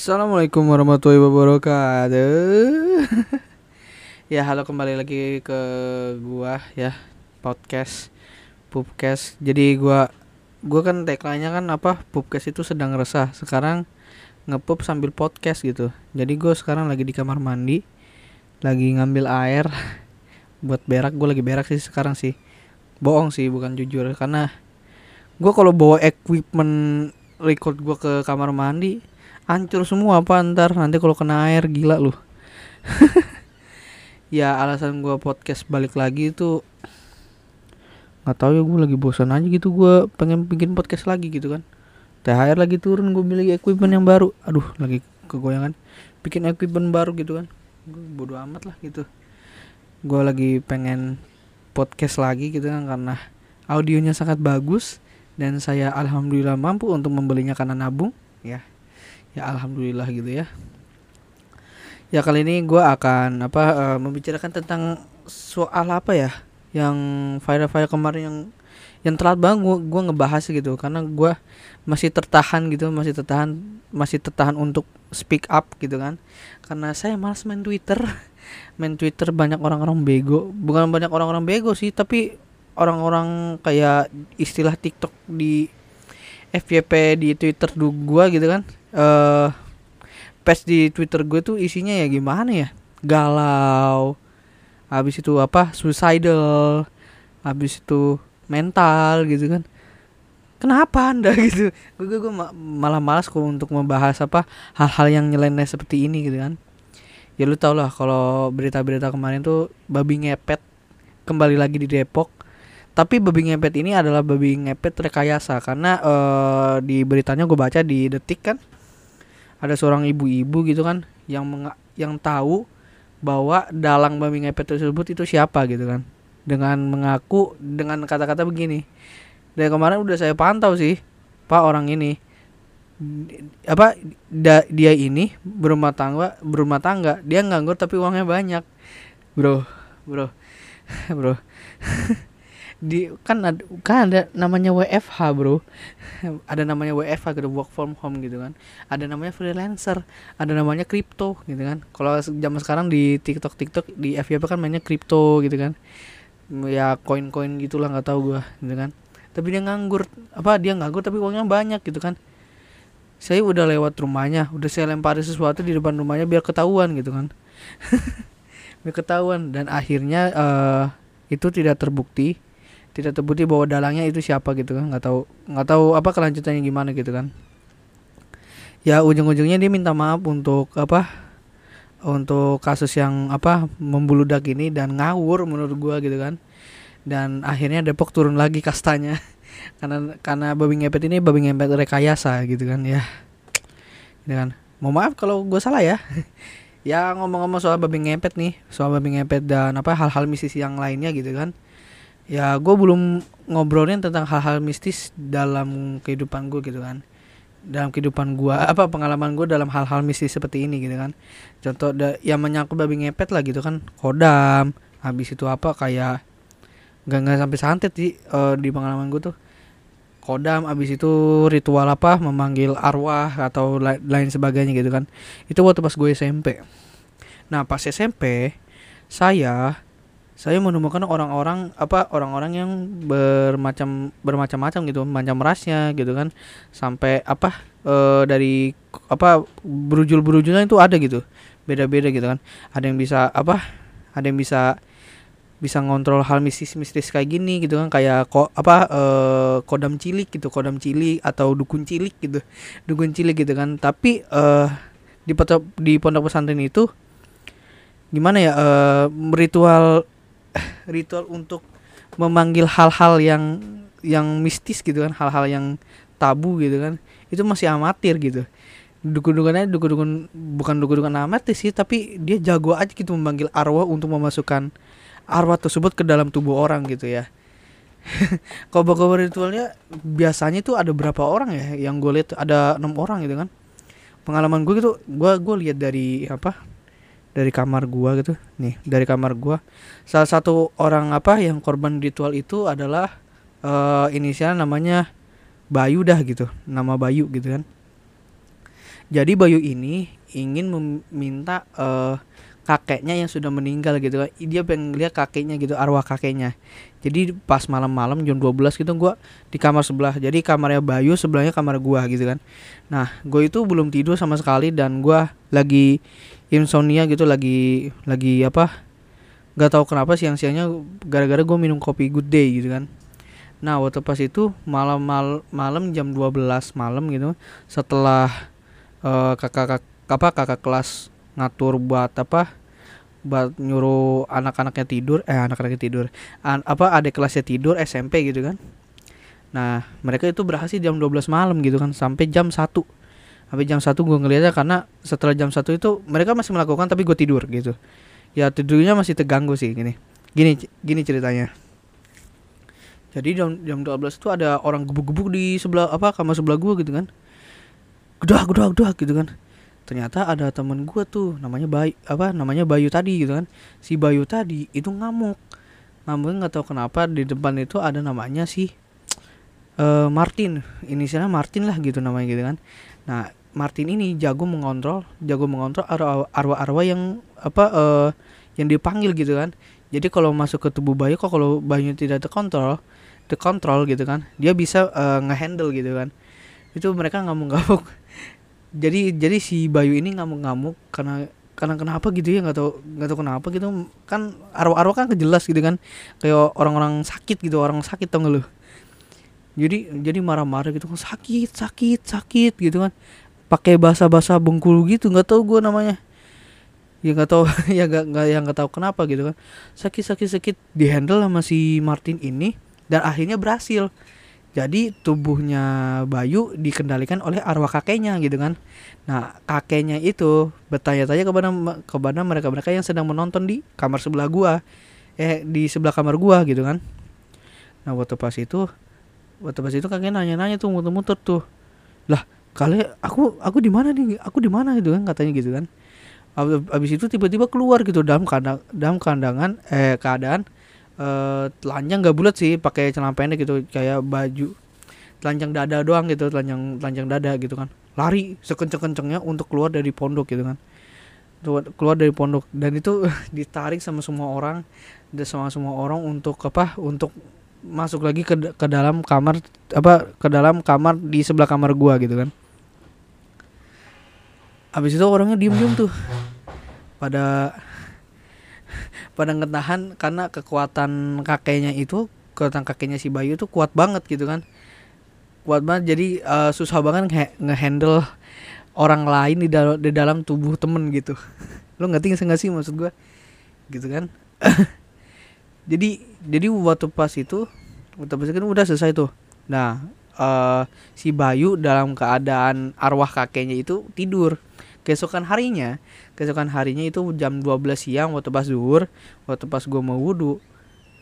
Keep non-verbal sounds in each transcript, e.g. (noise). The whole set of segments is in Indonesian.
Assalamualaikum warahmatullahi wabarakatuh. (laughs) ya halo kembali lagi ke gua ya podcast Pupcast. Jadi gua gua kan tagline-nya kan apa Pupcast itu sedang resah. Sekarang ngepup sambil podcast gitu. Jadi gua sekarang lagi di kamar mandi, lagi ngambil air (laughs) buat berak. Gua lagi berak sih sekarang sih. Bohong sih bukan jujur karena gua kalau bawa equipment record gua ke kamar mandi hancur semua apa ntar nanti kalau kena air gila lu. (laughs) Ya alasan gua podcast balik lagi itu nggak tahu ya gue lagi bosan aja gitu. Gua pengen bikin podcast lagi gitu kan. THR lagi turun gue beli equipment yang baru. Aduh lagi kegoyangan. Bikin equipment baru gitu kan. Gue bodo amat lah gitu. Gua lagi pengen podcast lagi gitu kan karena audionya sangat bagus dan saya alhamdulillah mampu untuk membelinya karena nabung ya ya alhamdulillah gitu ya. Ya kali ini gue akan apa uh, membicarakan tentang soal apa ya yang viral-viral kemarin yang yang telat banget gue gue ngebahas gitu. Karena gue masih tertahan gitu masih tertahan masih tertahan untuk speak up gitu kan. Karena saya malas main Twitter. (laughs) Main Twitter banyak orang-orang bego. Bukan banyak orang-orang bego sih tapi orang-orang kayak istilah TikTok di FYP di Twitter gue gitu kan eh uh, page di Twitter gue tuh isinya ya gimana ya? Galau habis itu apa? Suicidal habis itu mental gitu kan. Kenapa anda (laughs) gitu? Gue gue, gue malah malas kok untuk membahas apa hal-hal yang nyeleneh seperti ini gitu kan. Ya lu tau lah kalau berita-berita kemarin tuh babi ngepet kembali lagi di Depok. Tapi babi ngepet ini adalah babi ngepet rekayasa karena uh, di beritanya gue baca di detik kan ada seorang ibu-ibu gitu kan yang menga yang tahu bahwa dalang babi ngepet tersebut itu siapa gitu kan. Dengan mengaku dengan kata-kata begini. Dari kemarin udah saya pantau sih pak orang ini. Apa da, dia ini berumah tangga berumah tangga. Dia nganggur tapi uangnya banyak. Bro bro (laughs) bro (laughs) di kan ada kan ada namanya WFH bro. (laughs) Ada namanya WFH gitu work from home gitu kan. Ada namanya freelancer ada namanya crypto gitu kan. Kalau zaman sekarang di TikTok TikTok di FYP kan mainnya crypto gitu kan. Ya koin koin gitulah nggak tahu gua gitu kan. Tapi dia nganggur apa dia nganggur tapi uangnya banyak gitu kan. Saya udah lewat rumahnya udah saya lempari sesuatu di depan rumahnya biar ketahuan gitu kan. (laughs) Biar ketahuan dan akhirnya uh, itu tidak terbukti tidak terbukti bahwa dalangnya itu siapa gitu kan. Nggak tahu nggak tahu apa kelanjutannya gimana gitu kan. Ya ujung-ujungnya dia minta maaf untuk apa untuk kasus yang apa membuludak ini dan ngawur menurut gua gitu kan. Dan akhirnya Depok turun lagi kastanya. (laughs) Karena karena babi ngepet ini babi ngepet rekayasa gitu kan ya. Gitu kan. Mau maaf kalau gue salah ya. (laughs) Ya ngomong-ngomong soal babi ngepet nih soal babi ngepet dan apa hal-hal mistis yang lainnya gitu kan ya gue belum ngobrolin tentang hal-hal mistis dalam kehidupan gue gitu kan. Dalam kehidupan gue apa pengalaman gue dalam hal-hal mistis seperti ini gitu kan. Contoh da, yang menyangkut babi ngepet lah gitu kan. Kodam habis itu apa kayak nggak nggak sampai santet sih uh, di pengalaman gue tuh. Kodam habis itu ritual apa memanggil arwah atau la lain sebagainya gitu kan. Itu waktu pas gue SMP nah pas SMP saya saya menemukan orang-orang apa orang-orang yang bermacam bermacam-macam gitu macam rasnya gitu kan. Sampai apa e, dari apa berujul-berujulnya itu ada gitu. Beda-beda gitu kan. Ada yang bisa apa ada yang bisa bisa ngontrol hal mistis-mistis kayak gini gitu kan. Kayak kok apa e, kodam cilik gitu kodam cilik atau dukun cilik gitu. Dukun cilik gitu kan. Tapi e, di pondok di pondok pesantren itu gimana ya e, ritual ritual untuk memanggil hal-hal yang yang mistis gitu kan hal-hal yang tabu gitu kan itu masih amatir gitu. Dukun-dukunnya dukun-dukun bukan dukun-dukun amatir sih tapi dia jago aja gitu memanggil arwah untuk memasukkan arwah tersebut ke dalam tubuh orang gitu ya. (laughs) Kobar-kobar ritualnya biasanya itu ada berapa orang ya yang gue lihat ada enam orang gitu kan. Pengalaman gue gitu gue gue lihat dari apa dari kamar gua gitu. Nih dari kamar gua. Salah satu orang apa yang korban ritual itu adalah uh, inisial namanya Bayu dah gitu. Nama Bayu gitu kan. Jadi Bayu ini ingin meminta uh, kakeknya yang sudah meninggal gitu kan. Dia pengen lihat kakeknya gitu arwah kakeknya. Jadi pas malam-malam jam 12 gitu gua di kamar sebelah. Jadi kamarnya Bayu sebelahnya kamar gua gitu kan. Nah gue itu belum tidur sama sekali dan gua lagi insomnia gitu lagi lagi apa nggak tahu kenapa siang-siangnya gara-gara gue minum kopi good day gitu kan. Nah waktu pas itu malam mal malam jam 12 malam gitu setelah uh, kakak, kakak apa kakak kelas ngatur buat apa buat nyuruh anak-anaknya tidur eh anak-anaknya tidur. An apa adik kelasnya tidur SMP gitu kan. Nah mereka itu berhasil jam 12 malam gitu kan sampai jam 1 sampai jam 1 gue ngeliatnya karena setelah jam 1 itu mereka masih melakukan tapi gue tidur gitu. Ya tidurnya masih terganggu sih gini. Gini gini ceritanya. Jadi jam jam 12 itu ada orang gebuk-gebuk di sebelah apa kamar sebelah gue gitu kan. Gedak gedak gedak gitu kan ternyata ada temen gue tuh namanya Bayu apa namanya Bayu tadi gitu kan. Si Bayu tadi itu ngamuk. Ngamuk nggak tahu kenapa di depan itu ada namanya si uh, Martin. Inisialnya Martin lah gitu namanya gitu kan. Nah Martin ini jago mengontrol jago mengontrol arwah-arwah yang apa uh, yang dipanggil gitu kan. Jadi kalau masuk ke tubuh Bayu kok kalau Bayu tidak terkontrol terkontrol gitu kan dia bisa uh, ngehandle gitu kan. Itu mereka ngamuk-ngamuk jadi jadi si Bayu ini ngamuk-ngamuk karena karena kenapa gitu ya? Nggak tahu nggak tahu kenapa gitu. Kan arwah-arwah kan kejelas gitu kan. Kayak orang-orang sakit gitu orang sakit tau gak lu? Jadi jadi marah-marah gitu kan. Sakit sakit sakit gitu kan. Pakai bahasa-bahasa Bengkulu gitu nggak tahu gue namanya. Ya nggak tahu (laughs) ya nggak nggak yang nggak tahu kenapa gitu kan. Sakit sakit sakit. Dihandle sama si Martin ini dan akhirnya berhasil jadi tubuhnya Bayu dikendalikan oleh arwah kakeknya gitu kan. Nah kakeknya itu bertanya-tanya kepada kepada mereka-mereka yang sedang menonton di kamar sebelah gua, eh di sebelah kamar gua gitu kan. Nah waktu pas itu, waktu pas itu kakek nanya-nanya tuh muter-muter tuh, lah kalian aku aku di mana nih? Aku di mana gitu kan katanya gitu kan. Abis itu tiba-tiba keluar gitu dalam kandang dalam kandangan eh keadaan uh, telanjang gak bulat sih pakai celana pendek gitu kayak baju telanjang dada doang gitu telanjang telanjang dada gitu kan. Lari sekenceng-kencengnya untuk keluar dari pondok gitu kan. Keluar dari pondok. Dan itu (laughs) ditarik sama semua orang dan sama semua orang untuk apa untuk masuk lagi ke ke dalam kamar apa ke dalam kamar di sebelah kamar gua gitu kan. Habis itu orangnya diem diem tuh. Pada (laughs) pada ngetahan karena kekuatan kakeknya itu kekuatan kakeknya si Bayu tuh kuat banget gitu kan. Kuat banget jadi uh, susah banget nge ngehandle orang lain di dalam di dalam tubuh temen gitu. (laughs) Lo ngerti nggak sih maksud gue gitu kan? (laughs) Jadi jadi waktu pas itu waktu pas itu kan udah selesai tuh. Nah uh, si Bayu dalam keadaan arwah kakeknya itu tidur keesokan harinya keesokan harinya itu jam 12 siang waktu pas zuhur waktu pas gue mau wudhu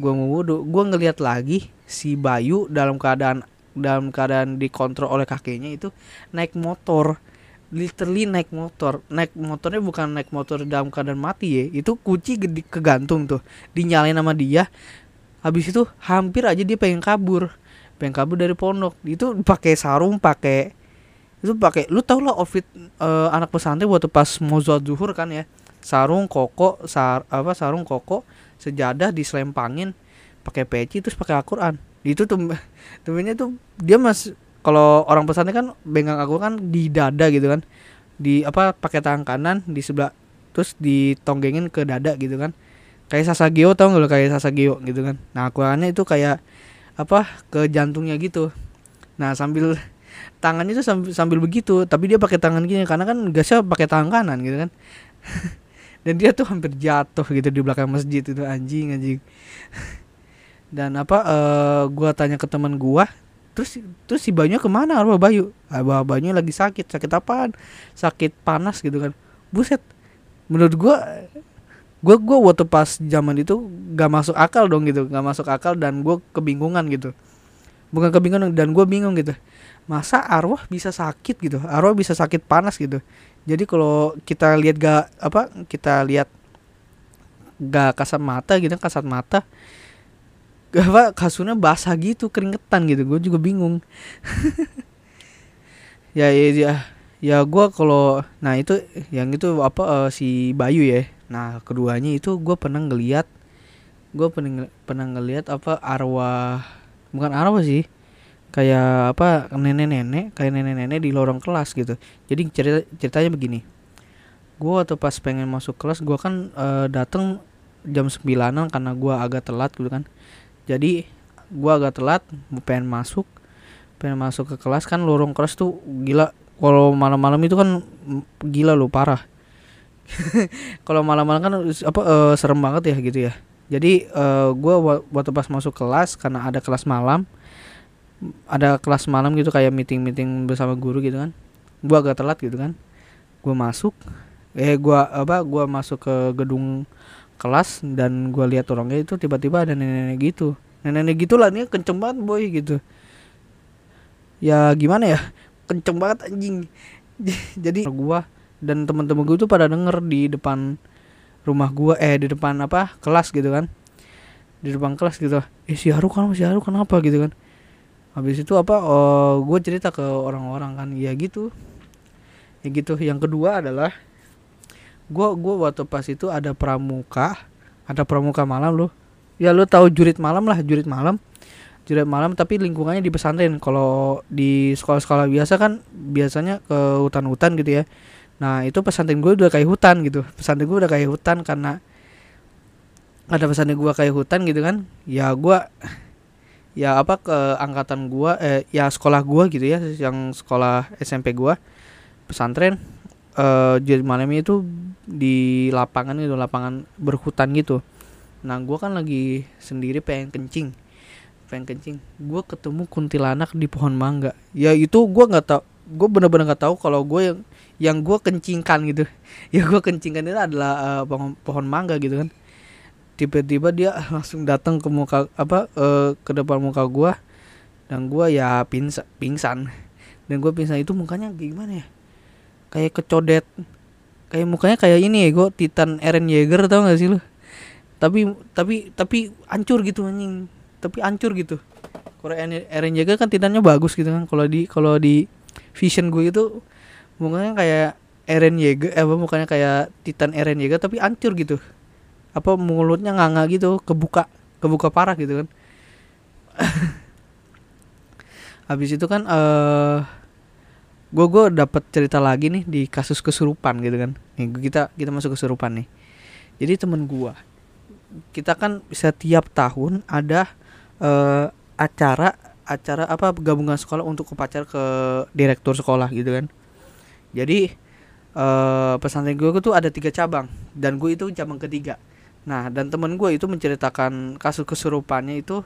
gue mau wudhu gue ngeliat lagi si Bayu dalam keadaan dalam keadaan dikontrol oleh kakeknya itu naik motor. Literally naik motor. Naik motornya bukan naik motor dalam keadaan mati ya itu kunci gede kegantung tuh. Dinyalain sama dia. Habis itu hampir aja dia pengen kabur. Pengen kabur dari pondok. Itu pakai sarung pakai itu pakai lu tau lah outfit uh, anak pesantren waktu pas mau zuhur kan ya? Sarung koko sar apa sarung koko sejadah diselempangin pakai peci terus pakai Al-Qur'an. Itu tuh (laughs) temennya tuh dia mas kalau orang pesantren kan bengang aku kan di dada gitu kan? Di apa pakai tangan kanan di sebelah terus ditonggengin ke dada gitu kan? Kayak sasageo tau gak lo kayak sasageo gitu kan? Nah Al-Qur'annya itu kayak apa ke jantungnya gitu. Nah sambil tangannya tuh sambil, sambil begitu tapi dia pakai tangan gini karena kan gasnya pakai tangan kanan gitu kan. (laughs) Dan dia tuh hampir jatuh gitu di belakang masjid itu anjing anjing. (laughs) Dan apa uh, gua tanya ke teman gua terus terus si Bayu ke mana? Arwah Bayu. Arwah Bayu lagi sakit sakit apaan? Sakit panas gitu kan. Buset menurut gua gua gua waktu pas zaman itu gak masuk akal dong gitu gak masuk akal dan gua kebingungan gitu. Bukan kebingungan dan gua bingung gitu masa arwah bisa sakit gitu arwah bisa sakit panas gitu. Jadi kalau kita lihat gak apa kita lihat gak kasat mata gitu kasat mata gak (laughs) apa kasurnya basah gitu keringetan gitu. Gue juga bingung. (laughs) Ya, ya ya ya gua kalau nah itu yang itu apa eh, si Bayu ya. Nah keduanya itu gua pernah ngeliat gua pernah pernah ngeliat apa arwah bukan arwah sih kayak apa nenek-nenek kayak nenek-nenek di lorong kelas gitu. Jadi cerita ceritanya begini. Gua waktu pas pengen masuk kelas gua kan eh, dateng jam sembilanan karena gua agak telat gitu kan. Jadi gua agak telat pengen masuk pengen masuk ke kelas kan lorong kelas tuh gila. Kalau malam-malam itu kan gila lo parah. (laughs) Kalau malam-malam kan apa eh, serem banget ya gitu ya. Jadi eh, gua wa- waktu pas masuk kelas karena ada kelas malam ada kelas malam gitu kayak meeting meeting bersama guru gitu kan. Gua agak telat gitu kan. Gua masuk eh gua apa gua masuk ke gedung kelas dan gua lihat orangnya itu tiba-tiba ada nenek-nenek gitu. Nenek-nenek gitu lah nih kenceng banget boy gitu. Ya gimana ya? Kenceng banget anjing. (laughs) Jadi gua dan teman-teman gua tuh pada denger di depan rumah gua eh di depan apa kelas gitu kan. Di depan kelas gitu. Eh si Haru kan si Haru kenapa? gitu kan habis itu apa oh, gue cerita ke orang-orang kan ya gitu. Ya gitu. Yang kedua adalah gua gua waktu pas itu ada pramuka ada pramuka malam loh ya lo tahu jurit malam lah jurit malam. Jurit malam tapi lingkungannya di pesantren. Kalau di sekolah-sekolah biasa kan biasanya ke hutan-hutan gitu ya. Nah itu pesantren gue udah kayak hutan gitu. Pesantren gue udah kayak hutan karena ada pesantren gue kayak hutan gitu kan. Ya gua ya apa ke angkatan gua eh ya sekolah gua gitu ya yang sekolah SMP gua pesantren eh jadi malamnya itu di lapangan itu lapangan berhutan gitu. Nah gua kan lagi sendiri pengen kencing pengen kencing. Gua ketemu kuntilanak di pohon mangga. Ya itu gua nggak tahu gue bener-bener nggak tahu kalau gue yang yang gue kencingkan gitu. (laughs) Ya gue kencingkan itu adalah eh, pohon pohon mangga gitu kan tiba-tiba dia langsung datang ke muka apa eh, ke depan muka gua. Dan gua ya pingsan pingsan. Dan gua pingsan itu mukanya gimana ya? Kayak kecodet. Kayak mukanya kayak ini ya gua Titan Eren Yeager tau gak sih lu? Tapi tapi tapi hancur gitu anjing. Tapi hancur gitu. Kalau Eren Yeager kan titannya bagus gitu kan. Kalau di kalau di vision gue itu mukanya kayak Eren Yeager eh apa mukanya kayak Titan Eren Yeager tapi hancur gitu apa mulutnya nganga gitu kebuka kebuka parah gitu kan. (laughs) Habis itu kan eh gue gue dapat cerita lagi nih di kasus kesurupan gitu kan. Nih kita kita masuk kesurupan nih. Jadi temen gua kita kan setiap tahun ada eh acara acara apa gabungan sekolah untuk upacara ke direktur sekolah gitu kan. Jadi eh pesantren gue tuh ada tiga cabang dan gue itu cabang ketiga Nah, dan temen gue itu menceritakan kasus kesurupannya itu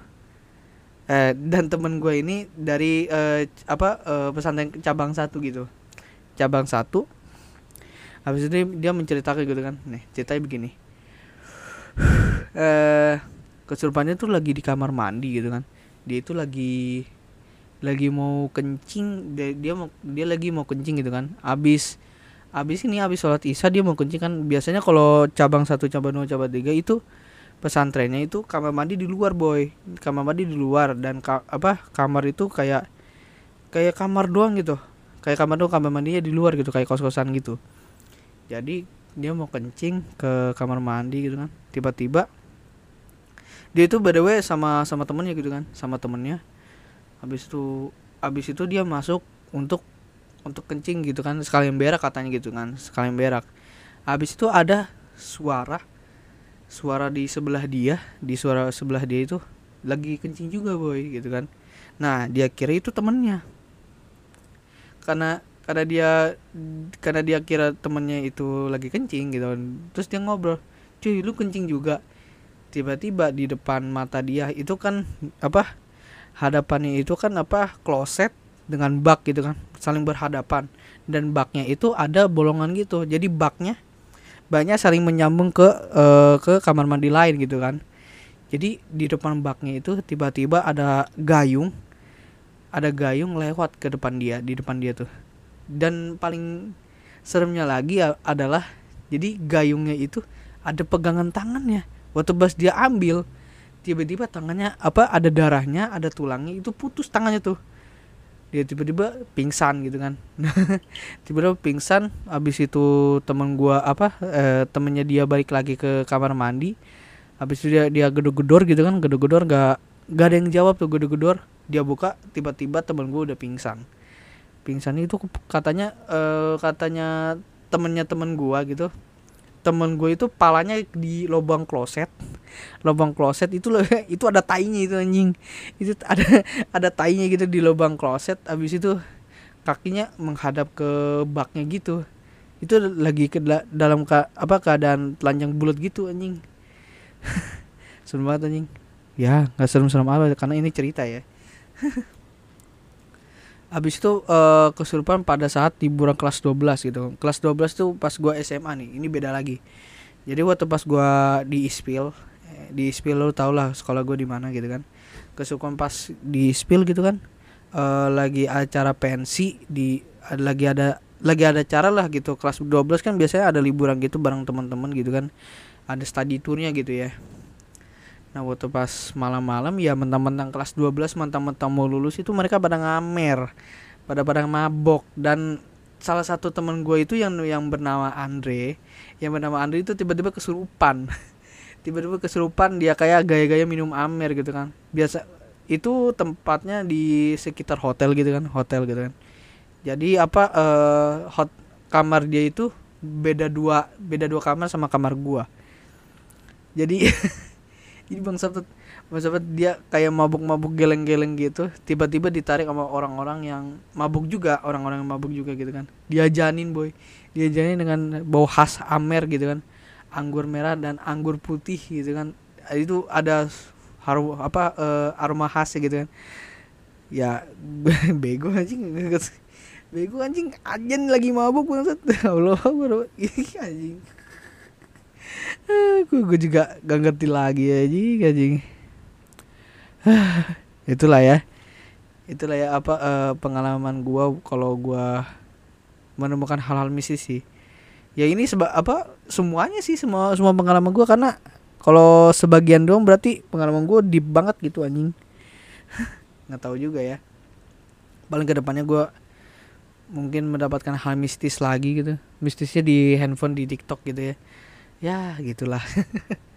eh dan temen gue ini dari eh, apa eh, pesantren cabang satu gitu. Cabang satu. Habis itu dia, menceritakan gitu kan. Nih, ceritanya begini. (sighs) eh kesurupannya tuh lagi di kamar mandi gitu kan. Dia itu lagi lagi mau kencing dia, dia dia lagi mau kencing gitu kan. Habis abis ini abis sholat isya dia mau kencing kan biasanya kalau cabang satu cabang dua cabang tiga itu pesantrennya itu kamar mandi di luar boy. Kamar mandi di luar dan ka- apa kamar itu kayak kayak kamar doang gitu. Kayak kamar doang kamar mandinya di luar gitu kayak kos kosan gitu. Jadi dia mau kencing ke kamar mandi gitu kan. Tiba-tiba dia itu by sama sama temennya gitu kan sama temennya. Habis itu habis itu dia masuk untuk untuk kencing gitu kan sekalian berak katanya gitu kan sekalian berak. Habis itu ada suara suara di sebelah dia di suara sebelah dia itu lagi kencing juga boy gitu kan. Nah dia kira itu temennya. Karena karena dia karena dia kira temennya itu lagi kencing gitu kan. terus dia ngobrol cuy lu kencing juga? Tiba-tiba di depan mata dia itu kan apa hadapannya itu kan apa kloset dengan bak gitu kan saling berhadapan. Dan baknya itu ada bolongan gitu. Jadi baknya baknya saling menyambung ke eh, ke kamar mandi lain gitu kan. Jadi di depan baknya itu tiba-tiba ada gayung ada gayung lewat ke depan dia di depan dia tuh. Dan paling seremnya lagi adalah jadi gayungnya itu ada pegangan tangannya. Waktu pas dia ambil tiba-tiba tangannya apa ada darahnya ada tulangnya itu putus tangannya tuh dia tiba-tiba pingsan gitu kan. (laughs) Tiba-tiba pingsan habis itu temen gua apa eh, temennya dia balik lagi ke kamar mandi. Habis itu dia dia gedor-gedor gitu kan gedor-gedor gak gak ada yang jawab tuh gedor-gedor. Dia buka tiba-tiba temen gua udah pingsan. Pingsan itu katanya eh, katanya temennya temen gua gitu temen gue itu palanya di lubang kloset. Lubang kloset itu loh (laughs) itu ada tainya itu anjing. Itu ada (laughs) ada tainya gitu di lubang kloset abis itu kakinya menghadap ke baknya gitu. Itu lagi ke dalam ka, apa keadaan telanjang bulat gitu anjing. (laughs) Serem banget anjing. Ya nggak serem-serem apa karena ini cerita ya Habis itu uh, kesurupan pada saat liburan kelas 12 gitu. Kelas 12 tuh pas gua SMA nih. Ini beda lagi. Jadi waktu pas gua di Ispil, eh, di Ispil lo tau lah sekolah gua di mana gitu kan. Kesurupan pas di Ispil gitu kan. Uh, lagi acara pensi di lagi ada lagi ada cara lah gitu kelas 12 kan biasanya ada liburan gitu bareng teman-teman gitu kan ada study tournya gitu ya Nah waktu pas malam-malam ya mentang-mentang kelas 12 mentang-mentang mau lulus itu mereka pada ngamer pada pada mabok. Dan salah satu teman gue itu yang yang bernama Andre yang bernama Andre itu tiba-tiba kesurupan. (laughs) Tiba-tiba kesurupan dia kayak gaya-gaya minum amer gitu kan. Biasa itu tempatnya di sekitar hotel gitu kan hotel gitu kan. Jadi apa uh, hot kamar dia itu beda dua beda dua kamar sama kamar gua. Jadi (laughs) jadi bang Sabtu bang Sabtu dia kayak mabuk-mabuk geleng-geleng gitu tiba-tiba ditarik sama orang-orang yang mabuk juga orang-orang yang mabuk juga gitu kan. Diajanin boy. Diajanin dengan bau khas amer gitu kan. Anggur merah dan anggur putih gitu kan. Itu ada harum apa uh, aroma khas gitu kan. Ya (laughs) bego anjing. Bego anjing. Ajen lagi mabuk banget (laughs) Allah anjing gue juga gak ngerti lagi ya anjing. (sighs) Itulah ya. Itulah ya apa uh, pengalaman gue kalau gue menemukan hal-hal mistis sih. Ya ini sebab apa semuanya sih semua semua pengalaman gue karena kalau sebagian doang berarti pengalaman gue deep banget gitu anjing. (laughs) Nggak tahu juga ya. Paling ke depannya gue mungkin mendapatkan hal mistis lagi gitu. Mistisnya di handphone di tiktok gitu ya ya gitulah. (laughs)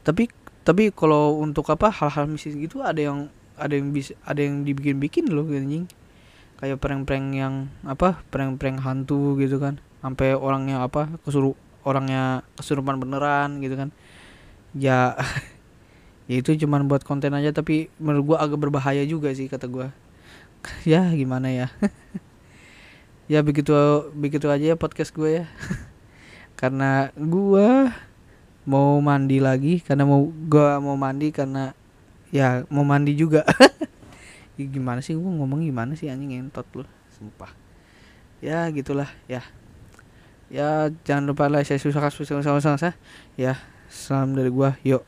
Tapi tapi kalau untuk apa hal-hal mistis gitu ada yang ada yang bisa ada yang dibikin-bikin loh anjing. Kayak prank-prank yang apa prank-prank hantu gitu kan. Sampai orangnya apa kesuruh orangnya kesurupan beneran gitu kan. Ya (laughs) ya itu cuman buat konten aja tapi menurut gua agak berbahaya juga sih kata gua. (laughs) Ya gimana ya ya begitu begitu aja ya podcast gue ya. (laughs) Karena gue mau mandi lagi karena mau gue mau mandi karena ya mau mandi juga. (laughs) Ya, gimana sih? Gue ngomong gimana sih anjing entot lu? Sumpah. Ya gitulah ya. Ya jangan lupa like saya susah susah susah susah ya salam dari gue yuk